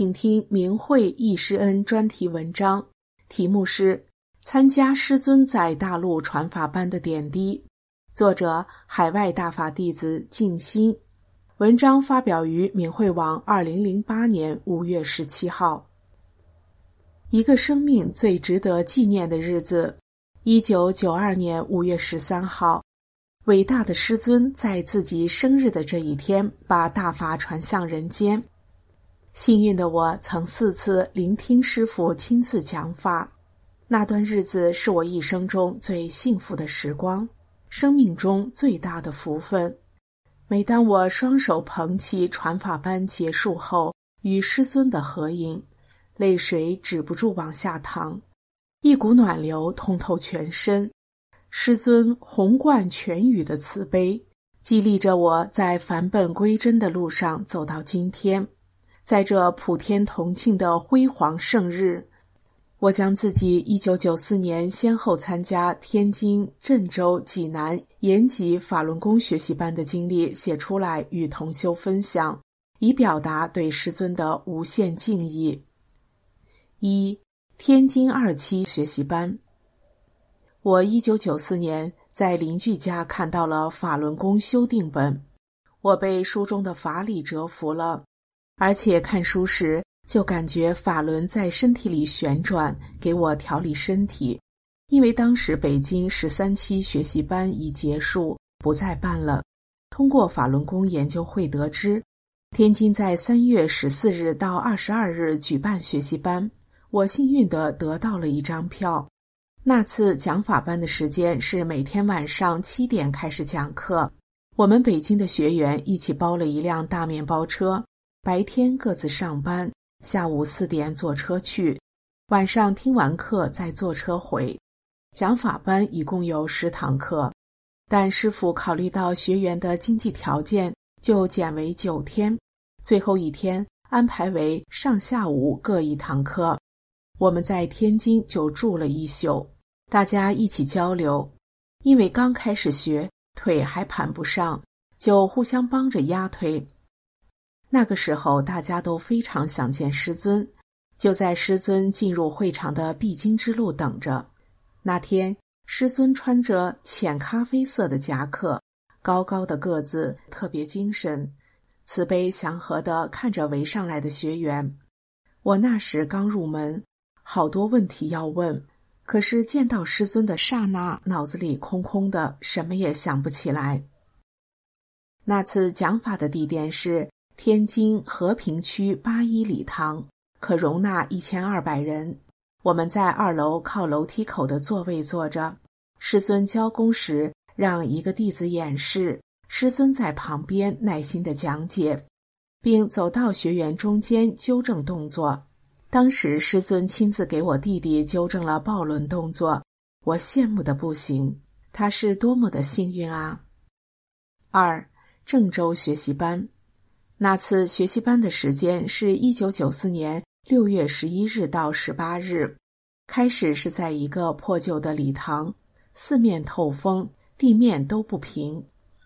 请听明慧忆师恩专题文章，题目是《参加师尊在大陆传法班的点滴》，作者海外大法弟子静心。文章发表于明慧网，二零零八年五月十七号。一个生命最值得纪念的日子，一九九二年五月十三号，伟大的师尊在自己生日的这一天，把大法传向人间。幸运的我曾四次聆听师父亲自讲法，那段日子是我一生中最幸福的时光，生命中最大的福分。每当我双手捧起传法班结束后与师尊的合影，泪水止不住往下淌，一股暖流通透全身。师尊宏贯全宇的慈悲，激励着我在返本归真的路上走到今天。在这普天同庆的辉煌盛日，我将自己一九九四年先后参加天津、郑州、济南延吉法轮功学习班的经历写出来，与同修分享，以表达对师尊的无限敬意。一天津二期学习班，我一九九四年在邻居家看到了法轮功修订本，我被书中的法理折服了。而且看书时就感觉法轮在身体里旋转，给我调理身体。因为当时北京十三期学习班已结束，不再办了。通过法轮功研究会得知，天津在三月十四日到二十二日举办学习班，我幸运地得到了一张票。那次讲法班的时间是每天晚上七点开始讲课，我们北京的学员一起包了一辆大面包车。白天各自上班，下午四点坐车去，晚上听完课再坐车回。讲法班一共有十堂课，但师傅考虑到学员的经济条件，就减为九天。最后一天安排为上下午各一堂课。我们在天津就住了一宿，大家一起交流。因为刚开始学，腿还盘不上，就互相帮着压腿。那个时候，大家都非常想见师尊，就在师尊进入会场的必经之路等着。那天，师尊穿着浅咖啡色的夹克，高高的个子，特别精神，慈悲祥和地看着围上来的学员。我那时刚入门，好多问题要问，可是见到师尊的刹那，脑子里空空的，什么也想不起来。那次讲法的地点是。天津和平区八一礼堂可容纳一千二百人。我们在二楼靠楼梯口的座位坐着。师尊教功时，让一个弟子演示，师尊在旁边耐心的讲解，并走到学员中间纠正动作。当时师尊亲自给我弟弟纠正了抱轮动作，我羡慕的不行。他是多么的幸运啊！二郑州学习班。那次学习班的时间是一九九四年六月十一日到十八日，开始是在一个破旧的礼堂，四面透风，地面都不平，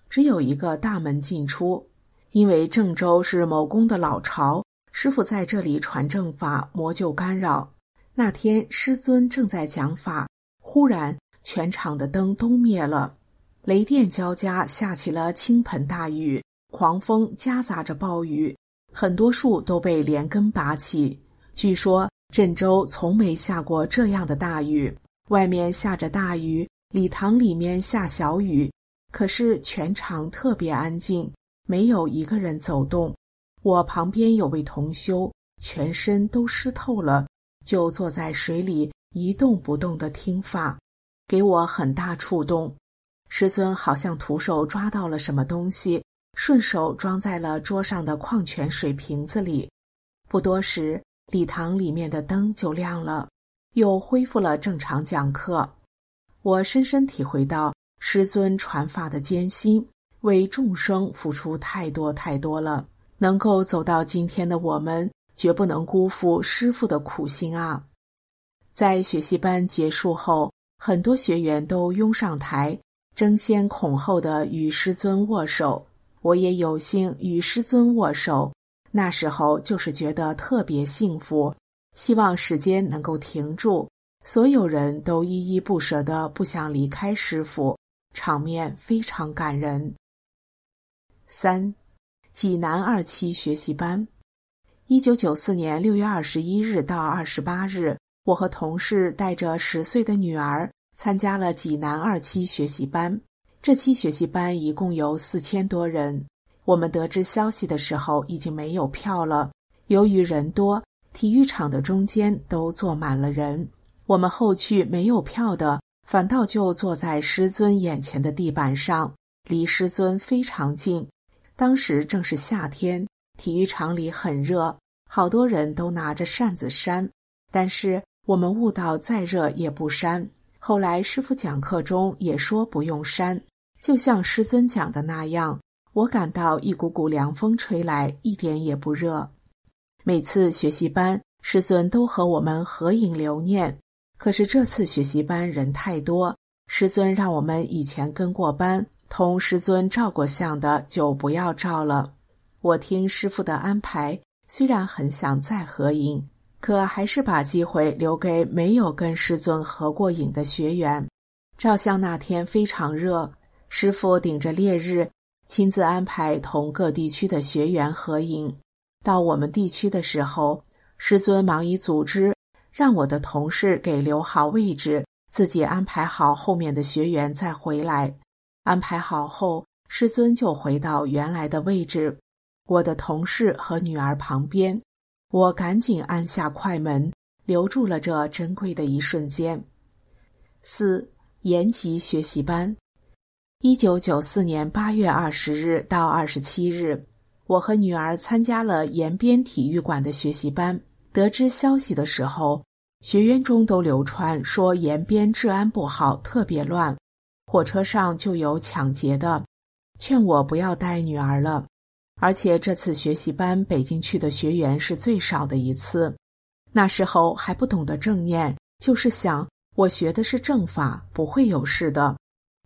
只有一个大门进出。因为郑州是某宫的老巢，师傅在这里传正法，魔就干扰。那天师尊正在讲法，忽然全场的灯都灭了，雷电交加，下起了倾盆大雨。狂风夹杂着暴雨，很多树都被连根拔起。据说郑州从没下过这样的大雨，外面下着大雨，礼堂里面下小雨，可是全场特别安静，没有一个人走动。我旁边有位同修，全身都湿透了，就坐在水里一动不动的听法，给我很大触动。师尊好像徒手抓到了什么东西，顺手装在了桌上的矿泉水瓶子里。不多时，礼堂里面的灯就亮了，又恢复了正常讲课。我深深体会到师尊传法的艰辛，为众生付出太多太多了。能够走到今天的我们，绝不能辜负师傅的苦心啊！在学习班结束后，很多学员都拥上台，争先恐后的与师尊握手。我也有幸与师尊握手，那时候就是觉得特别幸福。希望时间能够停住，所有人都依依不舍的不想离开师傅，场面非常感人。三。济南二期学习班，一九九四年六月二十一日到二十八日，我和同事带着十岁的女儿参加了济南二期学习班。这期学习班一共有四千多人。我们得知消息的时候，已经没有票了。由于人多，体育场的中间都坐满了人。我们后去没有票的，反倒就坐在师尊眼前的地板上，离师尊非常近。当时正是夏天，体育场里很热，好多人都拿着扇子扇。但是我们悟到，再热也不扇。后来师傅讲课中也说不用扇，就像师尊讲的那样，我感到一股股凉风吹来，一点也不热。每次学习班，师尊都和我们合影留念。可是这次学习班人太多，师尊让我们以前跟过班。同师尊照过相的就不要照了。我听师傅的安排，虽然很想再合影，可还是把机会留给没有跟师尊合过影的学员。照相那天非常热，师傅顶着烈日，亲自安排同各地区的学员合影。到我们地区的时候，师尊忙于组织，让我的同事给留好位置，自己安排好后面的学员再回来。安排好后，师尊就回到原来的位置，我的同事和女儿旁边。我赶紧按下快门，留住了这珍贵的一瞬间。四延吉学习班，一九九四年八月二十日到二十七日，我和女儿参加了延边体育馆的学习班。得知消息的时候，学员中都流传说延边治安不好，特别乱。火车上就有抢劫的，劝我不要带女儿了。而且这次学习班北京去的学员是最少的一次。那时候还不懂得正念，就是想我学的是正法，不会有事的。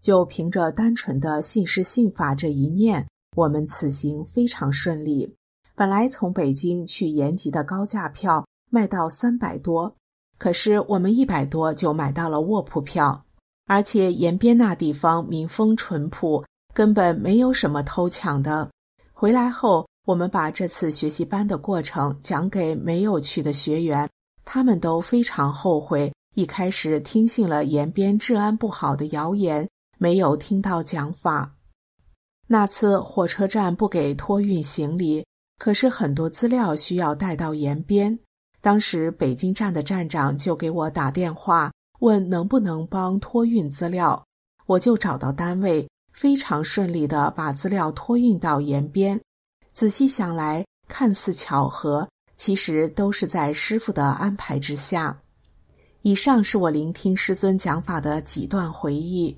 就凭着单纯的信师信法这一念，我们此行非常顺利。本来从北京去延吉的高价票卖到三百多，可是我们一百多就买到了卧铺票。而且延边那地方民风淳朴，根本没有什么偷抢的。回来后，我们把这次学习班的过程讲给没有去的学员，他们都非常后悔一开始听信了延边治安不好的谣言，没有听到讲法。那次火车站不给托运行李，可是很多资料需要带到延边，当时北京站的站长就给我打电话。问能不能帮托运资料，我就找到单位，非常顺利的把资料托运到延边。仔细想来，看似巧合，其实都是在师傅的安排之下。以上是我聆听师尊讲法的几段回忆。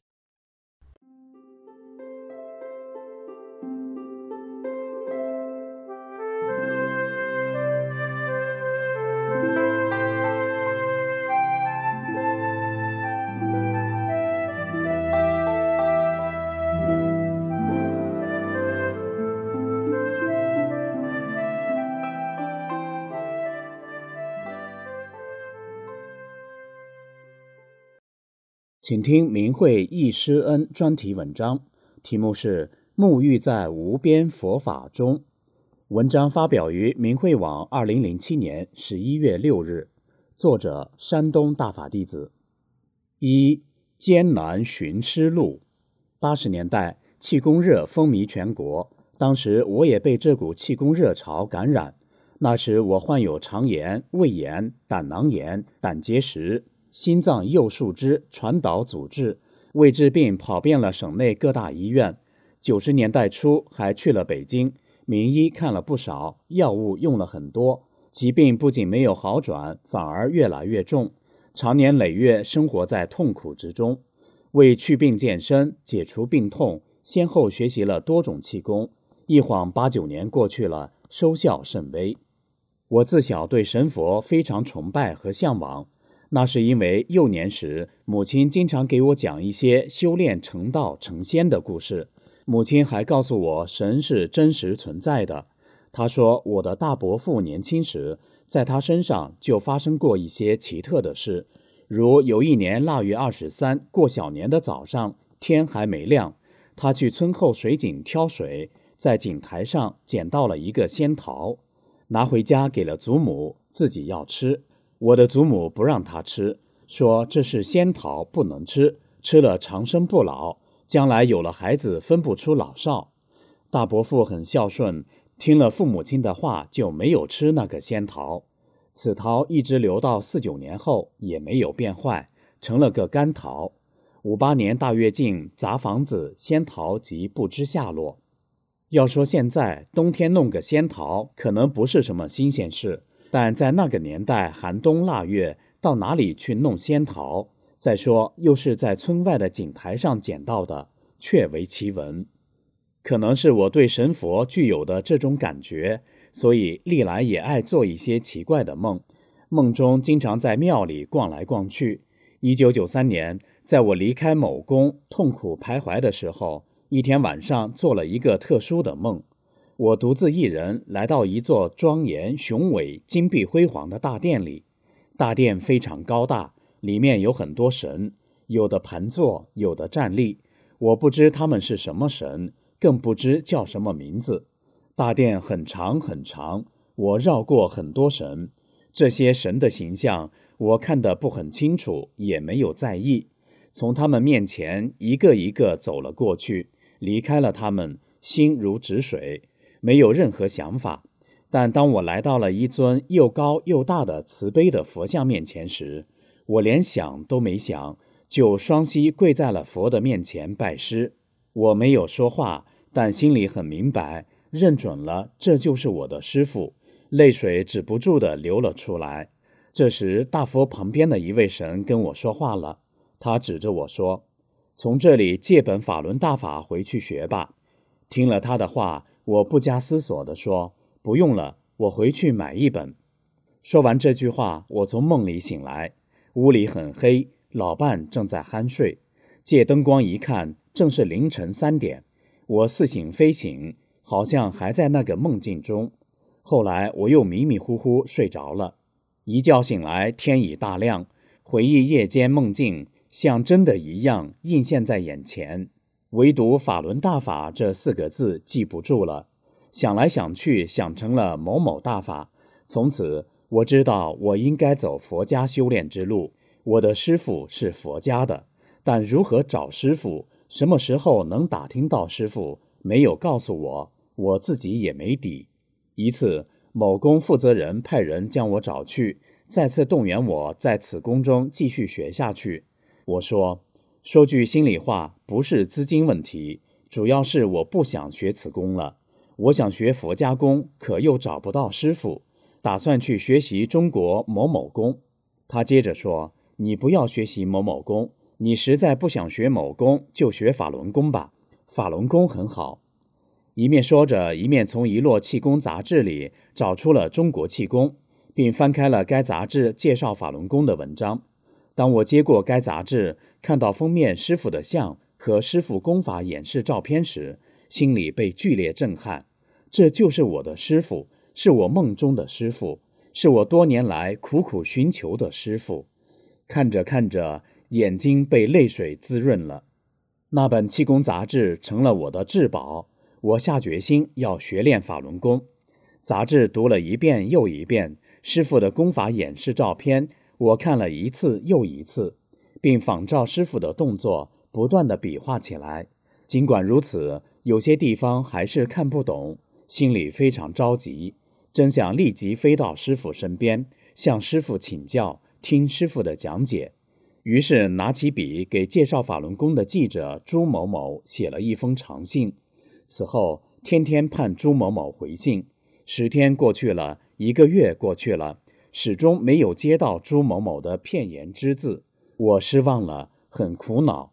请听明慧易师恩专题文章，题目是《沐浴在无边佛法中》。文章发表于明慧网，二零零七年十一月六日。作者：山东大法弟子。一艰难寻师路。八十年代气功热风靡全国，当时我也被这股气功热潮感染。那时我患有肠炎、胃炎、胆囊炎、胆结石。心脏右树枝传导阻滞，为治病跑遍了省内各大医院。九十年代初还去了北京，名医看了不少，药物用了很多，疾病不仅没有好转，反而越来越重，长年累月生活在痛苦之中。为祛病健身、解除病痛，先后学习了多种气功。一晃八九年过去了，收效甚微。我自小对神佛非常崇拜和向往，那是因为幼年时母亲经常给我讲一些修炼成道成仙的故事。母亲还告诉我，神是真实存在的。她说，我的大伯父年轻时，在他身上就发生过一些奇特的事，如有一年腊月二十三过小年的早上，天还没亮，他去村后水井挑水，在井台上捡到了一个仙桃，拿回家给了祖母，自己要吃。我的祖母不让他吃，说这是仙桃，不能吃，吃了长生不老。将来有了孩子分不出老少，大伯父很孝顺，听了父母亲的话就没有吃那个仙桃。此桃一直留到四九年后也没有变坏，成了个干桃。五八年大跃进砸房子，仙桃即不知下落。要说现在冬天弄个仙桃，可能不是什么新鲜事，但在那个年代寒冬腊月，到哪里去弄仙桃？再说，又是在村外的井台上捡到的，确为奇闻。可能是我对神佛具有的这种感觉，所以历来也爱做一些奇怪的梦。梦中经常在庙里逛来逛去。一九九三年，在我离开某宫痛苦徘徊的时候，一天晚上做了一个特殊的梦。我独自一人来到一座庄严雄伟、金碧辉煌的大殿里，大殿非常高大。里面有很多神，有的盘坐，有的站立。我不知他们是什么神，更不知叫什么名字。大殿很长很长，我绕过很多神，这些神的形象我看得不很清楚，也没有在意。从他们面前一个一个走了过去，离开了他们，心如止水，没有任何想法。但当我来到了一尊又高又大的慈悲的佛像面前时，我连想都没想，就双膝跪在了佛的面前拜师。我没有说话，但心里很明白，认准了这就是我的师傅，泪水止不住的流了出来。这时，大佛旁边的一位神跟我说话了，他指着我说：“从这里借本法轮大法回去学吧。”听了他的话，我不加思索地说：“不用了，我回去买一本。”说完这句话，我从梦里醒来。屋里很黑，老伴正在酣睡。借灯光一看，正是凌晨三点。我似醒非醒，好像还在那个梦境中。后来我又迷迷糊糊睡着了，一觉醒来，天已大亮。回忆夜间梦境，像真的一样映现在眼前。唯独“法轮大法”这四个字记不住了，想来想去，想成了某某大法。从此。我知道我应该走佛家修炼之路，我的师傅是佛家的，但如何找师傅，什么时候能打听到师傅，没有告诉我，我自己也没底。一次，某宫负责人派人将我找去，再次动员我在此宫中继续学下去。我说：“说句心里话，不是资金问题，主要是我不想学此功了。我想学佛家功，可又找不到师傅。”打算去学习中国某某功，他接着说：“你不要学习某某功，你实在不想学某功，就学法轮功吧。法轮功很好。”一面说着，一面从一摞气功杂志里找出了《中国气功》，并翻开了该杂志介绍法轮功的文章。当我接过该杂志，看到封面师傅的像和师傅功法演示照片时，心里被剧烈震撼。这就是我的师傅。是我梦中的师傅，是我多年来苦苦寻求的师傅。看着看着，眼睛被泪水滋润了。那本气功杂志成了我的至宝。我下决心要学练法轮功。杂志读了一遍又一遍，师傅的功法演示照片，我看了一次又一次，并仿照师傅的动作不断的比划起来。尽管如此，有些地方还是看不懂，心里非常着急。真想立即飞到师傅身边，向师傅请教，听师傅的讲解。于是拿起笔给介绍法轮功的记者朱某某写了一封长信。此后天天盼朱某某回信，十天过去了，一个月过去了，始终没有接到朱某某的片言之字，我失望了，很苦恼。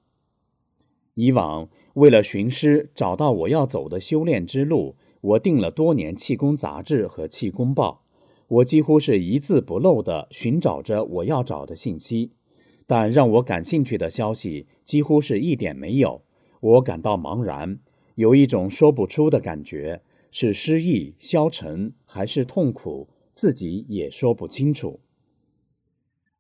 以往为了寻师，找到我要走的修炼之路，我订了多年气功杂志和气功报，我几乎是一字不漏地寻找着我要找的信息。但让我感兴趣的消息几乎是一点没有，我感到茫然，有一种说不出的感觉，是失意、消沉还是痛苦，自己也说不清楚。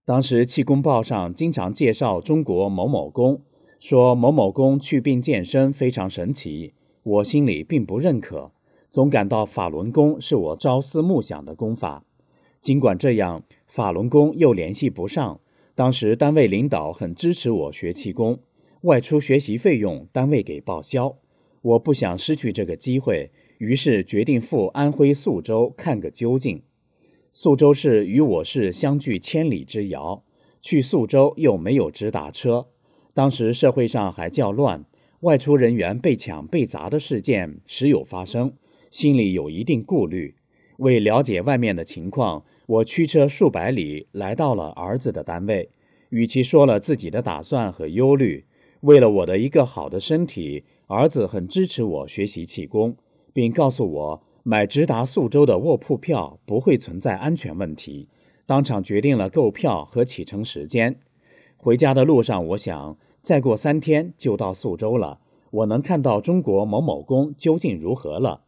当时气功报上经常介绍中国某某功，说某某功祛病健身非常神奇，我心里并不认可，总感到法轮功是我朝思暮想的功法。尽管这样，法轮功又联系不上。当时单位领导很支持我学气功，外出学习费用单位给报销。我不想失去这个机会，于是决定赴安徽宿州看个究竟。宿州市与我市相距千里之遥，去宿州又没有直达车。当时社会上还较乱，外出人员被抢被砸的事件时有发生，心里有一定顾虑。为了解外面的情况。我驱车数百里来到了儿子的单位，与其说了自己的打算和忧虑，为了我的一个好的身体，儿子很支持我学习气功，并告诉我买直达宿州的卧铺票不会存在安全问题，当场决定了购票和启程时间。回家的路上，我想再过三天就到宿州了，我能看到中国某某宫究竟如何了。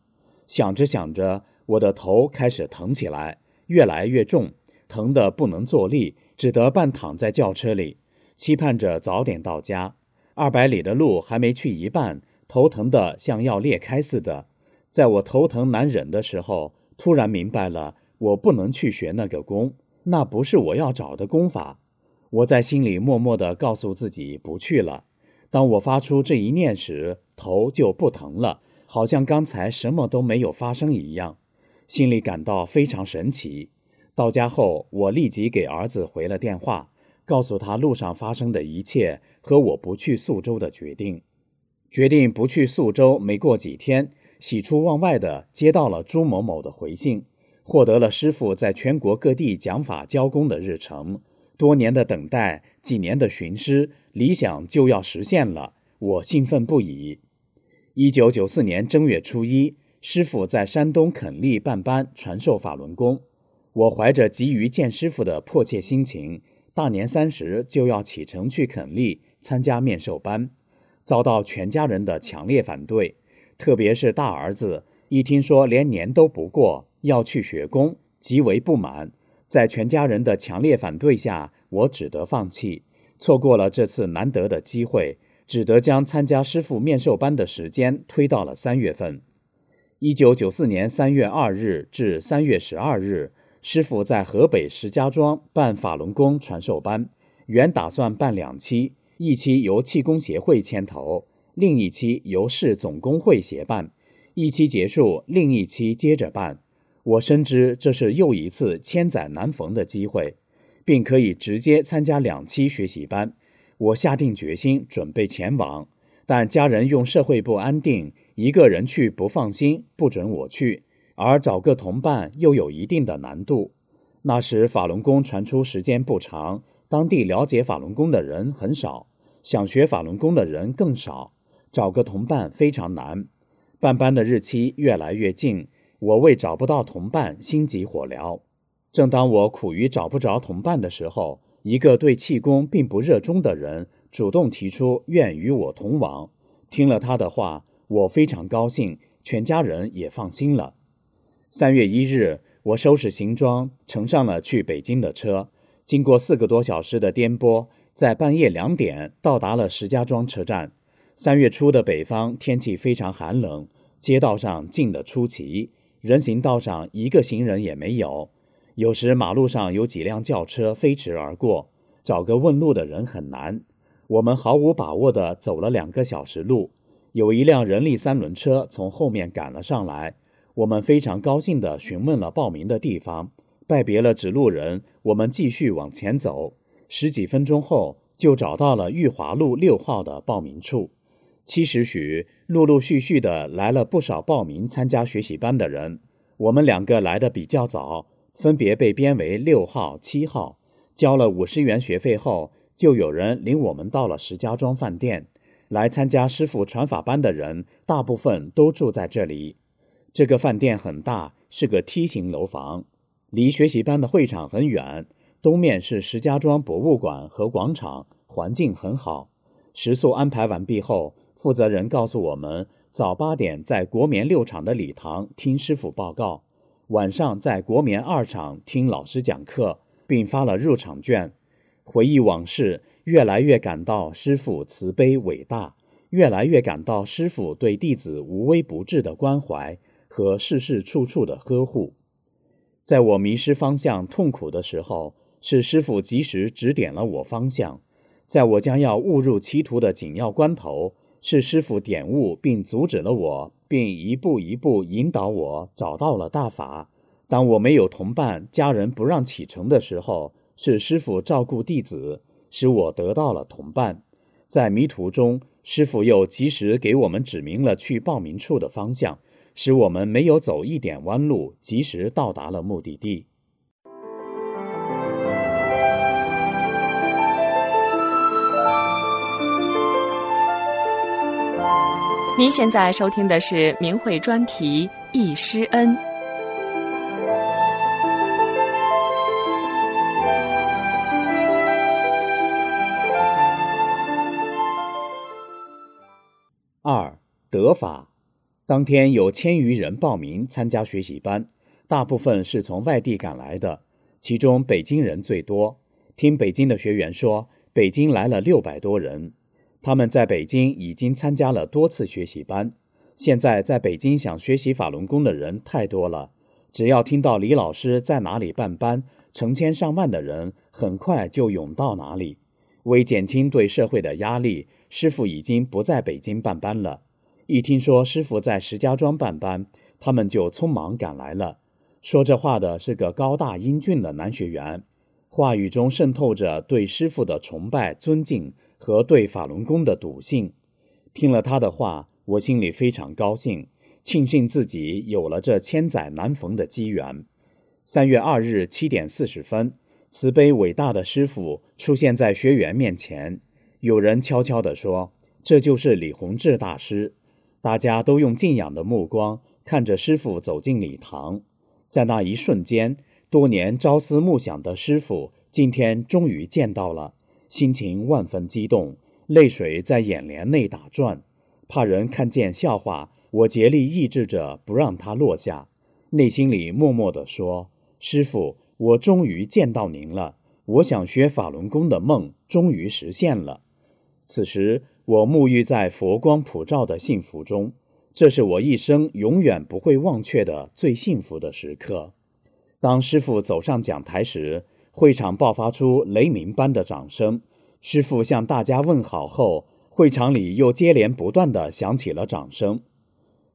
想着想着，我的头开始疼起来。越来越重，疼得不能坐立，只得半躺在轿车里，期盼着早点到家。二百里的路还没去一半，头疼得像要裂开似的。在我头疼难忍的时候，突然明白了，我不能去学那个功，那不是我要找的功法。我在心里默默地告诉自己不去了。当我发出这一念时，头就不疼了，好像刚才什么都没有发生一样。心里感到非常神奇。到家后，我立即给儿子回了电话，告诉他路上发生的一切和我不去宿州的决定。决定不去宿州，没过几天，喜出望外地接到了朱某某的回信，获得了师傅在全国各地讲法教功的日程。多年的等待，几年的寻师，理想就要实现了，我兴奋不已。一九九四年正月初一。师傅在山东垦利办班传授法轮功，我怀着急于见师傅的迫切心情，大年三十就要启程去垦利参加面授班，遭到全家人的强烈反对，特别是大儿子，一听说连年都不过要去学功，极为不满。在全家人的强烈反对下，我只得放弃，错过了这次难得的机会，只得将参加师傅面授班的时间推到了三月份。一九九四年三月二日至三月十二日，师傅在河北石家庄办法轮功传授班，原打算办两期，一期由气功协会牵头，另一期由市总工会协办。一期结束，另一期接着办。我深知这是又一次千载难逢的机会，并可以直接参加两期学习班。我下定决心准备前往，但家人用社会不安定。一个人去不放心，不准我去，而找个同伴又有一定的难度。那时法轮功传出时间不长，当地了解法轮功的人很少，想学法轮功的人更少，找个同伴非常难。办班的日期越来越近，我为找不到同伴心急火燎。正当我苦于找不着同伴的时候，一个对气功并不热衷的人主动提出愿与我同往。听了他的话。我非常高兴，全家人也放心了。三月一日，我收拾行装，乘上了去北京的车。经过四个多小时的颠簸，在半夜两点到达了石家庄车站。三月初的北方天气非常寒冷，街道上静得出奇，人行道上一个行人也没有。有时马路上有几辆轿车飞驰而过，找个问路的人很难。我们毫无把握地走了两个小时路。有一辆人力三轮车从后面赶了上来，我们非常高兴地询问了报名的地方，拜别了指路人，我们继续往前走。十几分钟后，就找到了裕华路六号的报名处。七时许，陆陆续续的来了不少报名参加学习班的人。我们两个来的比较早，分别被编为六号、七号。交了五十元学费后，就有人领我们到了石家庄饭店。来参加师傅传法班的人，大部分都住在这里。这个饭店很大，是个梯形楼房，离学习班的会场很远。东面是石家庄博物馆和广场，环境很好。食宿安排完毕后，负责人告诉我们，早八点在国棉六厂的礼堂听师傅报告，晚上在国棉二厂听老师讲课，并发了入场券。回忆往事，越来越感到师傅慈悲伟大，越来越感到师傅对弟子无微不至的关怀和事事处处的呵护。在我迷失方向、痛苦的时候，是师傅及时指点了我方向；在我将要误入歧途的紧要关头，是师傅点悟并阻止了我，并一步一步引导我找到了大法。当我没有同伴、家人不让启程的时候，是师傅照顾弟子，使我得到了同伴。在迷途中，师傅又及时给我们指明了去报名处的方向，使我们没有走一点弯路，及时到达了目的地。您现在收听的是明慧专题《易师恩》。二德法，当天有千余人报名参加学习班，大部分是从外地赶来的，其中北京人最多。听北京的学员说，北京来了六百多人，他们在北京已经参加了多次学习班。现在在北京想学习法轮功的人太多了，只要听到李老师在哪里办班，成千上万的人很快就涌到哪里。为减轻对社会的压力。师傅已经不在北京办班了。一听说师傅在石家庄办班，他们就匆忙赶来了。说这话的是个高大英俊的男学员，话语中渗透着对师傅的崇拜、尊敬和对法轮功的笃信。听了他的话，我心里非常高兴，庆幸自己有了这千载难逢的机缘。三月二日七点四十分，慈悲伟大的师傅出现在学员面前。有人悄悄地说：“这就是李洪志大师。”大家都用敬仰的目光看着师傅走进礼堂。在那一瞬间，多年朝思暮想的师傅今天终于见到了，心情万分激动，泪水在眼帘内打转。怕人看见笑话，我竭力抑制着不让它落下，内心里默默地说：“师傅，我终于见到您了，我想学法轮功的梦终于实现了。”此时，我沐浴在佛光普照的幸福中，这是我一生永远不会忘却的最幸福的时刻。当师傅走上讲台时，会场爆发出雷鸣般的掌声。师傅向大家问好后，会场里又接连不断的响起了掌声。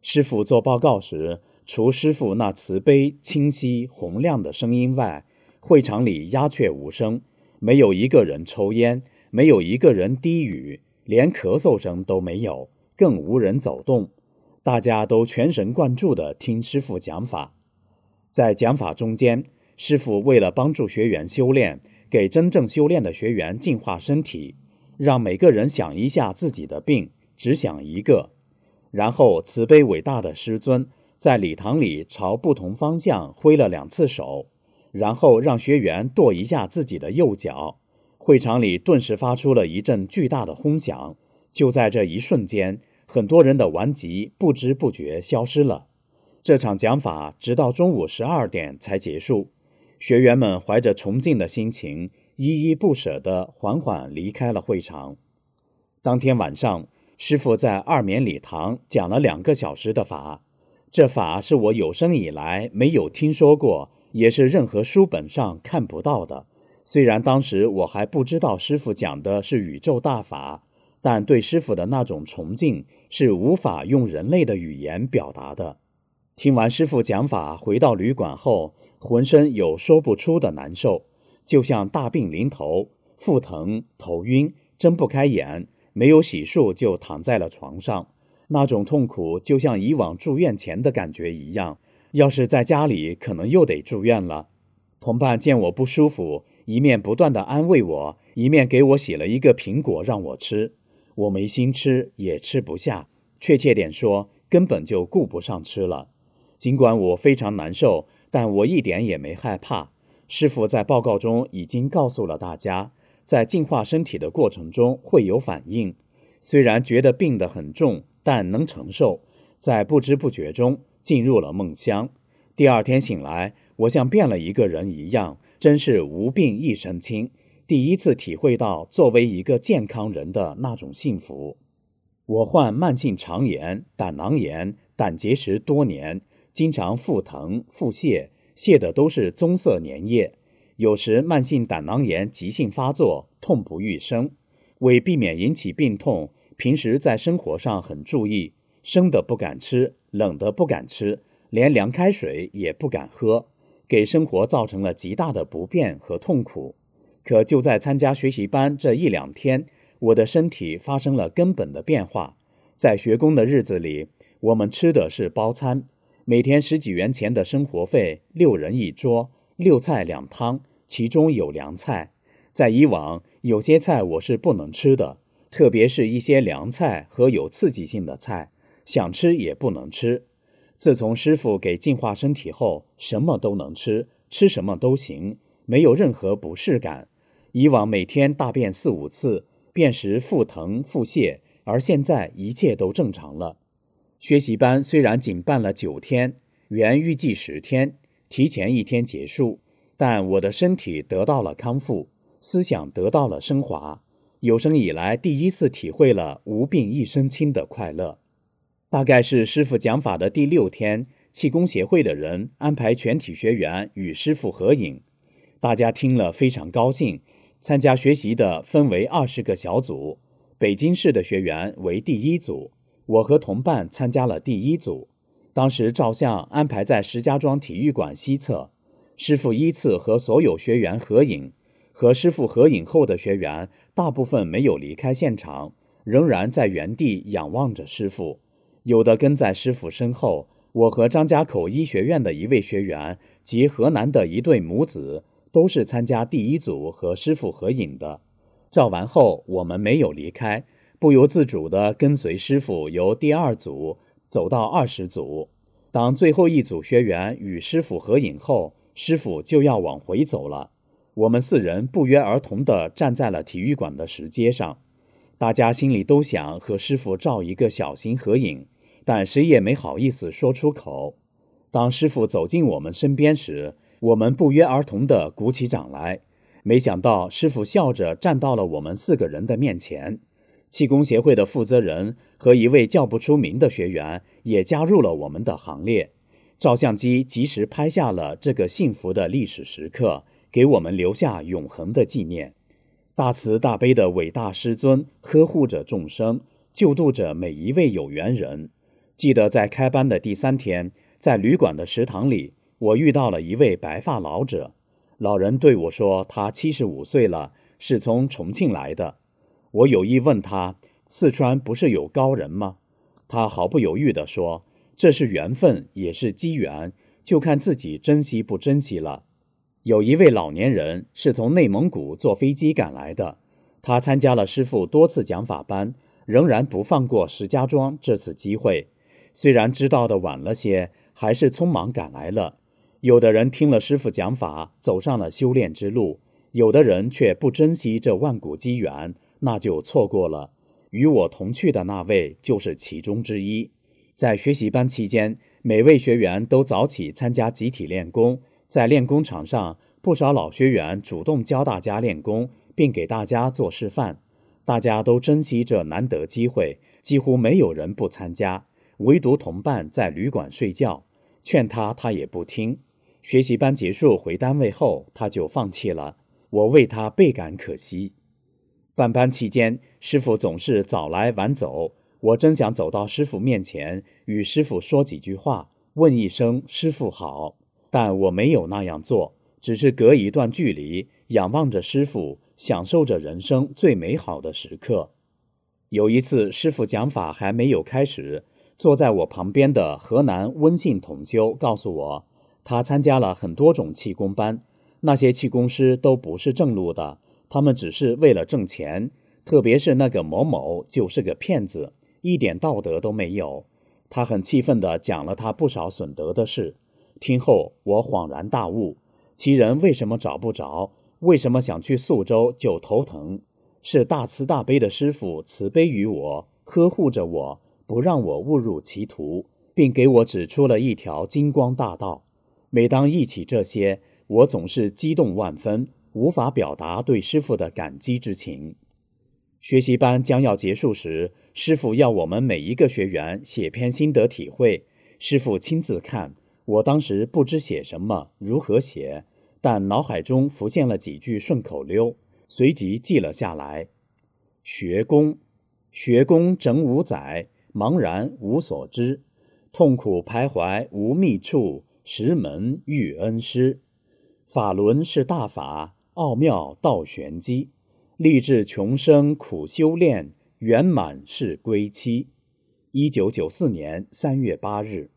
师傅做报告时，除师傅那慈悲、清晰、洪亮的声音外，会场里鸦雀无声，没有一个人抽烟。没有一个人低语，连咳嗽声都没有，更无人走动。大家都全神贯注地听师傅讲法。在讲法中间，师傅为了帮助学员修炼，给真正修炼的学员净化身体，让每个人想一下自己的病，只想一个。然后，慈悲伟大的师尊在礼堂里朝不同方向挥了两次手，然后让学员跺一下自己的右脚。会场里顿时发出了一阵巨大的轰响，就在这一瞬间，很多人的顽疾不知不觉消失了。这场讲法直到中午十二点才结束，学员们怀着崇敬的心情，依依不舍地缓缓离开了会场。当天晚上，师傅在二棉礼堂讲了两个小时的法，这法是我有生以来没有听说过，也是任何书本上看不到的。虽然当时我还不知道师傅讲的是宇宙大法，但对师傅的那种崇敬是无法用人类的语言表达的。听完师傅讲法，回到旅馆后，浑身有说不出的难受，就像大病临头。腹疼、头晕、睁不开眼，没有洗漱就躺在了床上。那种痛苦就像以往住院前的感觉一样。要是在家里，可能又得住院了。同伴见我不舒服，一面不断的安慰我，一面给我洗了一个苹果让我吃。我没心吃，也吃不下，确切点说，根本就顾不上吃了。尽管我非常难受，但我一点也没害怕。师傅在报告中已经告诉了大家，在净化身体的过程中会有反应，虽然觉得病得很重，但能承受。在不知不觉中。进入了梦乡，第二天醒来，我像变了一个人一样，真是无病一身轻。第一次体会到作为一个健康人的那种幸福。我患慢性肠炎、胆囊炎、胆结石多年，经常腹疼、腹泻，泻的都是棕色粘液。有时慢性胆囊炎急性发作，痛不欲生。为避免引起病痛，平时在生活上很注意，生的不敢吃。冷的不敢吃，连凉开水也不敢喝，给生活造成了极大的不便和痛苦。可就在参加学习班这一两天，我的身体发生了根本的变化。在学工的日子里，我们吃的是包餐，每天十几元钱的生活费，六人一桌，六菜两汤，其中有凉菜。在以往，有些菜我是不能吃的，特别是一些凉菜和有刺激性的菜。想吃也不能吃。自从师傅给净化身体后，什么都能吃，吃什么都行，没有任何不适感。以往每天大便四五次，便时腹疼腹泻，而现在一切都正常了。学习班虽然仅办了九天，原预计十天，提前一天结束，但我的身体得到了康复，思想得到了升华，有生以来第一次体会了无病一身轻的快乐。大概是师傅讲法的第六天，气功协会的人安排全体学员与师傅合影，大家听了非常高兴。参加学习的分为二十个小组，北京市的学员为第一组，我和同伴参加了第一组。当时照相安排在石家庄体育馆西侧，师傅依次和所有学员合影。和师傅合影后的学员大部分没有离开现场，仍然在原地仰望着师傅。有的跟在师傅身后，我和张家口医学院的一位学员及河南的一对母子都是参加第一组和师傅合影的。照完后，我们没有离开，不由自主地跟随师傅由第二组走到二十组。当最后一组学员与师傅合影后，师傅就要往回走了。我们四人不约而同地站在了体育馆的石阶上，大家心里都想和师傅照一个小型合影。但谁也没好意思说出口。当师傅走进我们身边时，我们不约而同地鼓起掌来。没想到师傅笑着站到了我们四个人的面前。气功协会的负责人和一位叫不出名的学员也加入了我们的行列。照相机及时拍下了这个幸福的历史时刻，给我们留下永恒的纪念。大慈大悲的伟大师尊呵护着众生，救度着每一位有缘人。记得在开班的第三天，在旅馆的食堂里，我遇到了一位白发老者。老人对我说：“他七十五岁了，是从重庆来的。”我有意问他：“四川不是有高人吗？”他毫不犹豫地说：“这是缘分，也是机缘，就看自己珍惜不珍惜了。”有一位老年人是从内蒙古坐飞机赶来的，他参加了师傅多次讲法班，仍然不放过石家庄这次机会。虽然知道的晚了些，还是匆忙赶来了。有的人听了师傅讲法，走上了修炼之路；有的人却不珍惜这万古机缘，那就错过了。与我同去的那位就是其中之一。在学习班期间，每位学员都早起参加集体练功。在练功场上，不少老学员主动教大家练功，并给大家做示范。大家都珍惜这难得机会，几乎没有人不参加。唯独同伴在旅馆睡觉，劝他他也不听。学习班结束回单位后，他就放弃了。我为他倍感可惜。办班期间，师傅总是早来晚走，我真想走到师傅面前，与师傅说几句话，问一声“师傅好”，但我没有那样做，只是隔一段距离，仰望着师傅，享受着人生最美好的时刻。有一次，师傅讲法还没有开始，坐在我旁边的河南温信同修告诉我，他参加了很多种气功班，那些气功师都不是正路的，他们只是为了挣钱。特别是那个某某就是个骗子，一点道德都没有。他很气愤地讲了他不少损德的事。听后，我恍然大悟：其人为什么找不着？为什么想去宿州就头疼？是大慈大悲的师傅慈悲于我，呵护着我，不让我误入歧途，并给我指出了一条金光大道。每当忆起这些，我总是激动万分，无法表达对师傅的感激之情。学习班将要结束时，师傅要我们每一个学员写篇心得体会。师傅亲自看，我当时不知写什么，如何写，但脑海中浮现了几句顺口溜，随即记了下来。学功，学功整五载，茫然无所知，痛苦徘徊无觅处，石门遇恩师。法轮是大法，奥妙道玄机。立志穷生苦修炼，圆满是归期。一九九四年三月八日。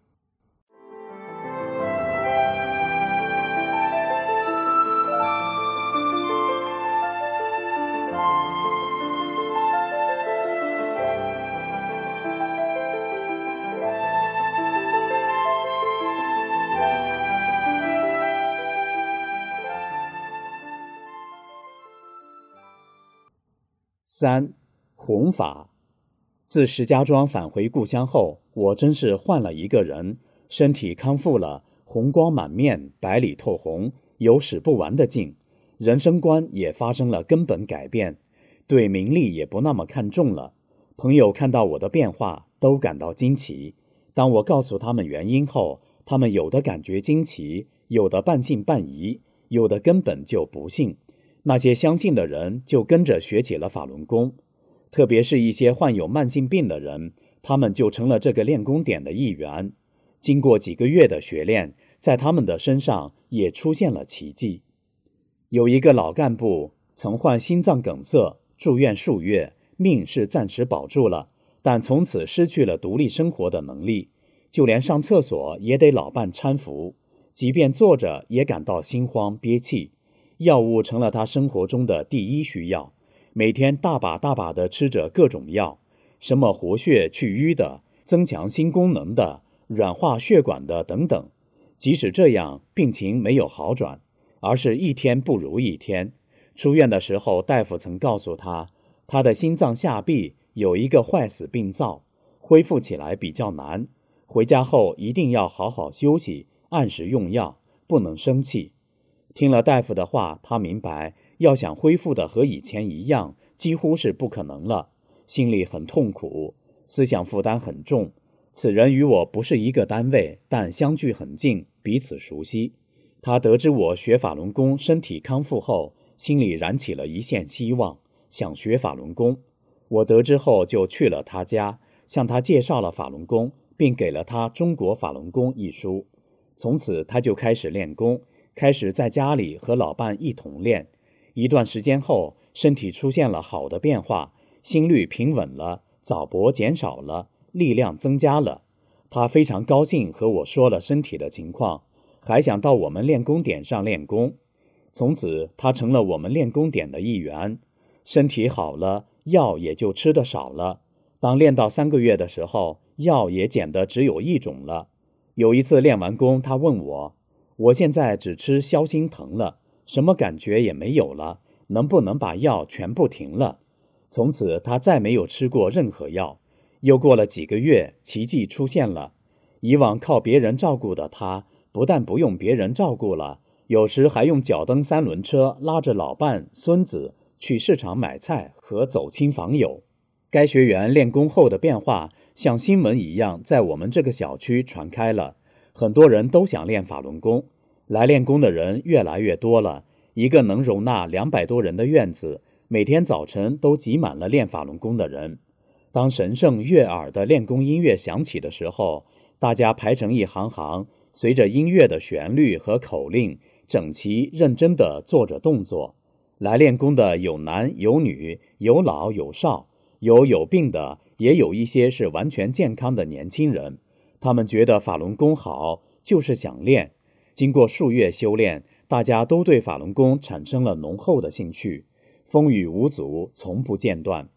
三，弘法。自石家庄返回故乡后，我真是换了一个人，身体康复了，红光满面，白里透红，有使不完的劲。人生观也发生了根本改变，对名利也不那么看重了。朋友看到我的变化，都感到惊奇。当我告诉他们原因后，他们有的感觉惊奇，有的半信半疑，有的根本就不信。那些相信的人就跟着学起了法轮功，特别是一些患有慢性病的人，他们就成了这个练功点的一员。经过几个月的学练，在他们的身上也出现了奇迹。有一个老干部曾患心脏梗塞，住院数月，命是暂时保住了，但从此失去了独立生活的能力，就连上厕所也得老伴搀扶，即便坐着也感到心慌憋气。药物成了他生活中的第一需要，每天大把大把地吃着各种药，什么活血去瘀的、增强心功能的、软化血管的等等。即使这样，病情没有好转，而是一天不如一天。出院的时候，大夫曾告诉他，他的心脏下壁有一个坏死病灶，恢复起来比较难。回家后一定要好好休息，按时用药，不能生气。听了大夫的话，他明白要想恢复的和以前一样，几乎是不可能了。心里很痛苦，思想负担很重。此人与我不是一个单位，但相距很近，彼此熟悉。他得知我学法轮功，身体康复后，心里燃起了一线希望，想学法轮功。我得知后就去了他家，向他介绍了法轮功，并给了他《中国法轮功》一书。从此，他就开始练功。开始在家里和老伴一同练，一段时间后，身体出现了好的变化，心率平稳了，早搏减少了，力量增加了。他非常高兴，和我说了身体的情况，还想到我们练功点上练功。从此，他成了我们练功点的一员。身体好了，药也就吃的少了。当练到三个月的时候，药也减的只有一种了。有一次练完功，他问我。我现在只吃消心疼了，什么感觉也没有了，能不能把药全部停了？从此他再没有吃过任何药。又过了几个月，奇迹出现了。以往靠别人照顾的他，不但不用别人照顾了，有时还用脚蹬三轮车拉着老伴、孙子去市场买菜和走亲访友。该学员练功后的变化，像新闻一样在我们这个小区传开了。很多人都想练法轮功，来练功的人越来越多了。一个能容纳两百多人的院子，每天早晨都挤满了练法轮功的人。当神圣悦耳的练功音乐响起的时候，大家排成一行行，随着音乐的旋律和口令，整齐认真地做着动作。来练功的有男有女，有老有少，有有病的，也有一些是完全健康的年轻人。他们觉得法轮功好，就是想练。经过数月修炼，大家都对法轮功产生了浓厚的兴趣，风雨无阻，从不间断。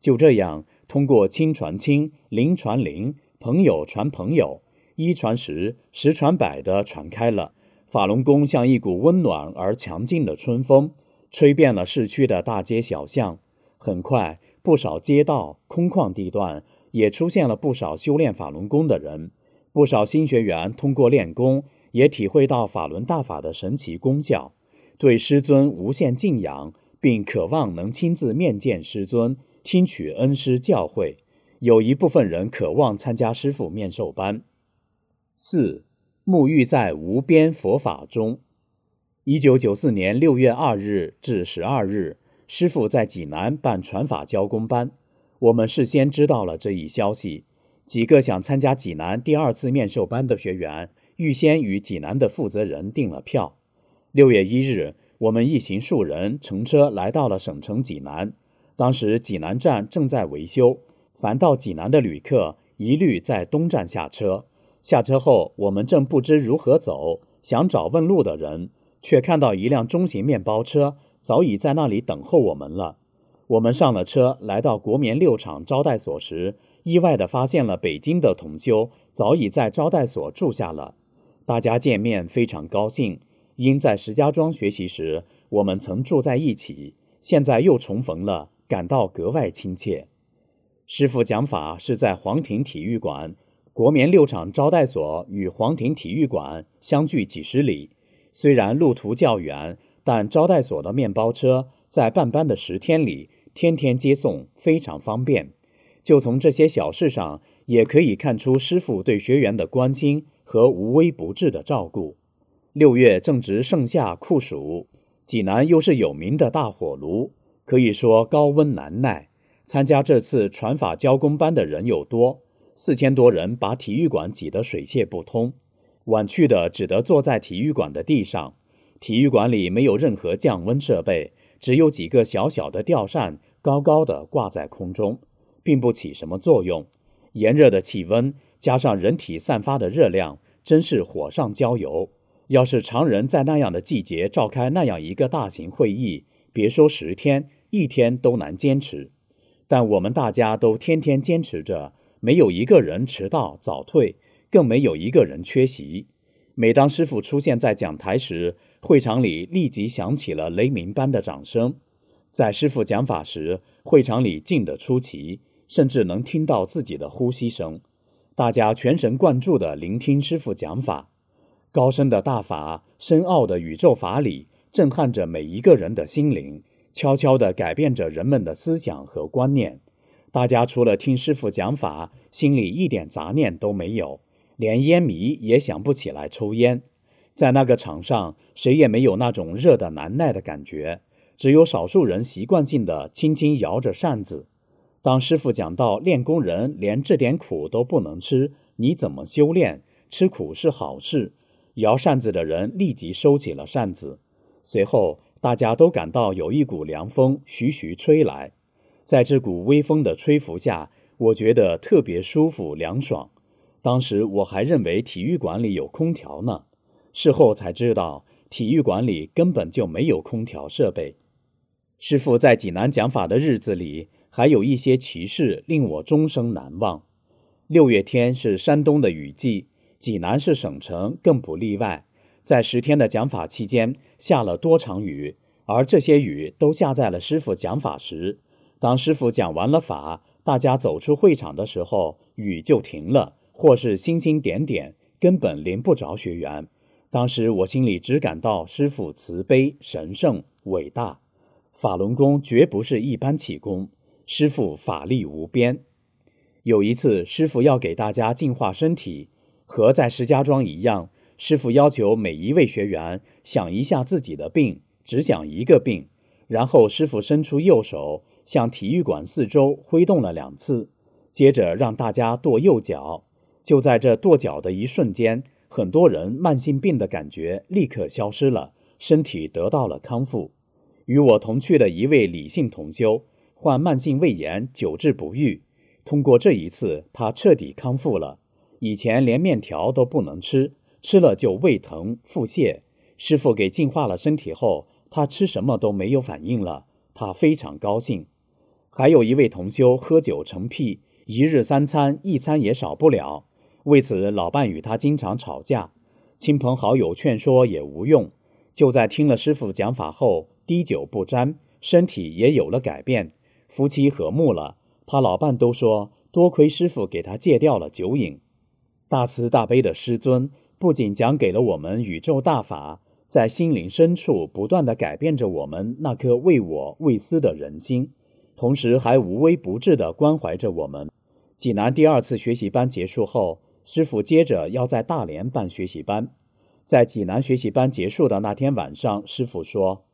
就这样，通过亲传亲，邻传邻，朋友传朋友，一传十，十传百的传开了。法轮功像一股温暖而强劲的春风，吹遍了市区的大街小巷。很快，不少街道、空旷地段也出现了不少修炼法轮功的人。不少新学员通过练功，也体会到法轮大法的神奇功效，对师尊无限敬仰，并渴望能亲自面见师尊，听取恩师教诲。有一部分人渴望参加师傅面授班。四。沐浴在无边佛法中。一九九四年六月二日至十二日，师傅在济南办传法教功班。我们事先知道了这一消息，几个想参加济南第二次面授班的学员，预先与济南的负责人订了票。六月一日，我们一行数人乘车来到了省城济南。当时济南站正在维修，凡到济南的旅客一律在东站下车。下车后，我们正不知如何走，想找问路的人，却看到一辆中型面包车早已在那里等候我们了。我们上了车，来到国棉六厂招待所时，意外地发现了北京的同修早已在招待所住下了。大家见面非常高兴，因在石家庄学习时我们曾住在一起，现在又重逢了，感到格外亲切。师傅讲法是在黄庭体育馆。国棉六厂招待所与黄庭体育馆相距几十里，虽然路途较远，但招待所的面包车在办班的十天里天天接送，非常方便。就从这些小事上，也可以看出师傅对学员的关心和无微不至的照顾。六月正值盛夏酷暑，济南又是有名的大火炉，可以说高温难耐。参加这次传法教功班的人又多。四千多人把体育馆挤得水泄不通，晚去的只得坐在体育馆的地上。体育馆里没有任何降温设备，只有几个小小的吊扇高高的挂在空中，并不起什么作用。炎热的气温加上人体散发的热量，真是火上浇油。要是常人在那样的季节召开那样一个大型会议，别说十天，一天都难坚持。但我们大家都天天坚持着。没有一个人迟到早退，更没有一个人缺席。每当师傅出现在讲台时，会场里立即响起了雷鸣般的掌声。在师傅讲法时，会场里静得出奇，甚至能听到自己的呼吸声。大家全神贯注地聆听师傅讲法，高深的大法、深奥的宇宙法理，震撼着每一个人的心灵，悄悄地改变着人们的思想和观念。大家除了听师傅讲法，心里一点杂念都没有，连烟迷也想不起来抽烟。在那个场上，谁也没有那种热的难耐的感觉，只有少数人习惯性的轻轻摇着扇子。当师傅讲到练功人连这点苦都不能吃，你怎么修炼？吃苦是好事。摇扇子的人立即收起了扇子，随后大家都感到有一股凉风徐徐吹来。在这股微风的吹拂下，我觉得特别舒服凉爽。当时我还认为体育馆里有空调呢，事后才知道体育馆里根本就没有空调设备。师傅在济南讲法的日子里，还有一些奇事令我终生难忘。六月天是山东的雨季，济南是省城，更不例外。在十天的讲法期间，下了多场雨，而这些雨都下在了师傅讲法时。当师傅讲完了法，大家走出会场的时候，雨就停了，或是星星点点，根本淋不着学员。当时我心里只感到师傅慈悲、神圣、伟大。法轮功绝不是一般气功，师傅法力无边。有一次，师傅要给大家净化身体，和在石家庄一样，师傅要求每一位学员想一下自己的病，只想一个病，然后师傅伸出右手。向体育馆四周挥动了两次，接着让大家跺右脚。就在这跺脚的一瞬间，很多人慢性病的感觉立刻消失了，身体得到了康复。与我同去的一位李姓同修患慢性胃炎，久治不愈。通过这一次，他彻底康复了。以前连面条都不能吃，吃了就胃疼、腹泻。师傅给净化了身体后，他吃什么都没有反应了，他非常高兴。还有一位同修喝酒成癖，一日三餐一餐也少不了。为此，老伴与他经常吵架，亲朋好友劝说也无用。就在听了师傅讲法后，滴酒不沾，身体也有了改变，夫妻和睦了。他老伴都说，多亏师傅给他戒掉了酒瘾。大慈大悲的师尊不仅讲给了我们宇宙大法。在心灵深处不断地改变着我们那颗为我为私的人心，同时还无微不至地关怀着我们。济南第二次学习班结束后，师傅接着要在大连办学习班。在济南学习班结束的那天晚上，师傅说：“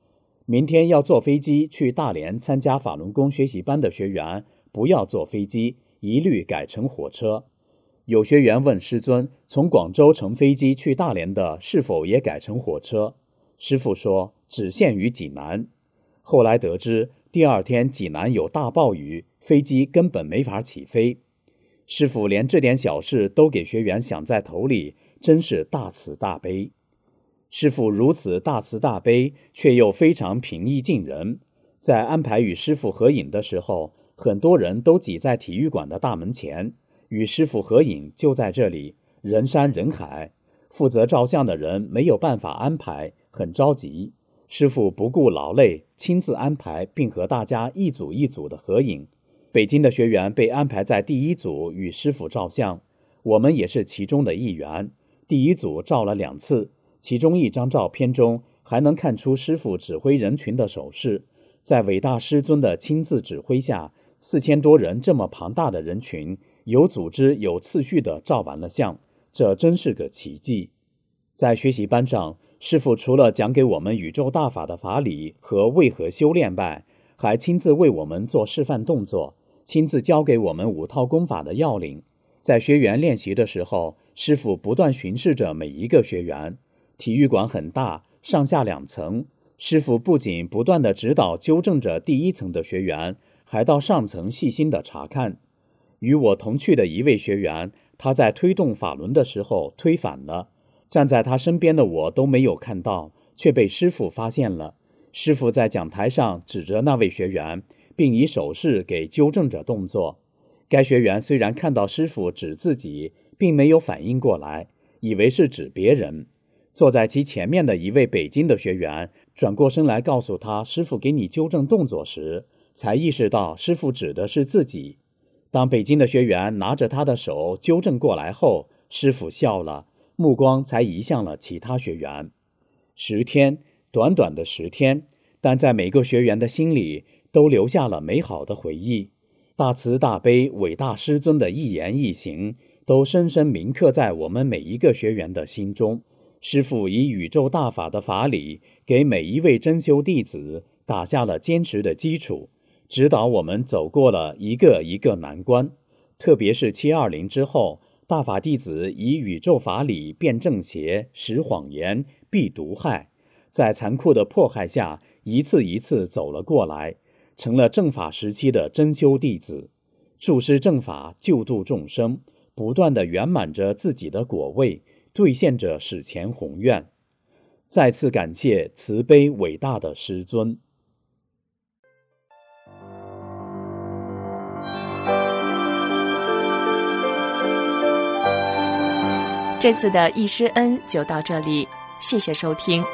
明天要坐飞机去大连参加法轮功学习班的学员，不要坐飞机，一律改成火车。”有学员问师尊：“从广州乘飞机去大连的，是否也改成火车？”师傅说：“只限于济南。”后来得知，第二天济南有大暴雨，飞机根本没法起飞。师傅连这点小事都给学员想在头里，真是大慈大悲。师傅如此大慈大悲，却又非常平易近人。在安排与师傅合影的时候，很多人都挤在体育馆的大门前。与师傅合影就在这里，人山人海。负责照相的人没有办法安排，很着急。师傅不顾劳累，亲自安排，并和大家一组一组的合影。北京的学员被安排在第一组与师傅照相，我们也是其中的一员。第一组照了两次，其中一张照片中还能看出师傅指挥人群的手势。在伟大师尊的亲自指挥下，四千多人这么庞大的人群。有组织、有次序地照完了相，这真是个奇迹。在学习班上，师傅除了讲给我们宇宙大法的法理和为何修炼外，还亲自为我们做示范动作，亲自教给我们五套功法的要领。在学员练习的时候，师傅不断巡视着每一个学员。体育馆很大，上下两层，师傅不仅不断地指导、纠正着第一层的学员，还到上层细心地查看。与我同去的一位学员，他在推动法轮的时候推反了，站在他身边的我都没有看到，却被师傅发现了。师傅在讲台上指着那位学员，并以手势给纠正着动作。该学员虽然看到师傅指自己，并没有反应过来，以为是指别人。坐在其前面的一位北京的学员转过身来告诉他：“师傅给你纠正动作时，才意识到师傅指的是自己。”当北京的学员拿着他的手纠正过来后，师傅笑了，目光才移向了其他学员。十天，短短的十天，但在每个学员的心里都留下了美好的回忆。大慈大悲伟大师尊的一言一行，都深深铭刻在我们每一个学员的心中。师傅以宇宙大法的法理，给每一位真修弟子打下了坚实的基础。指导我们走过了一个一个难关，特别是七二零之后，大法弟子以宇宙法理辨正邪、识谎言、避毒害，在残酷的迫害下，一次一次走了过来，成了正法时期的真修弟子，注师正法，救度众生，不断的圆满着自己的果位，兑现着史前宏愿。再次感谢慈悲伟大的师尊。这次的一师恩就到这里，谢谢收听。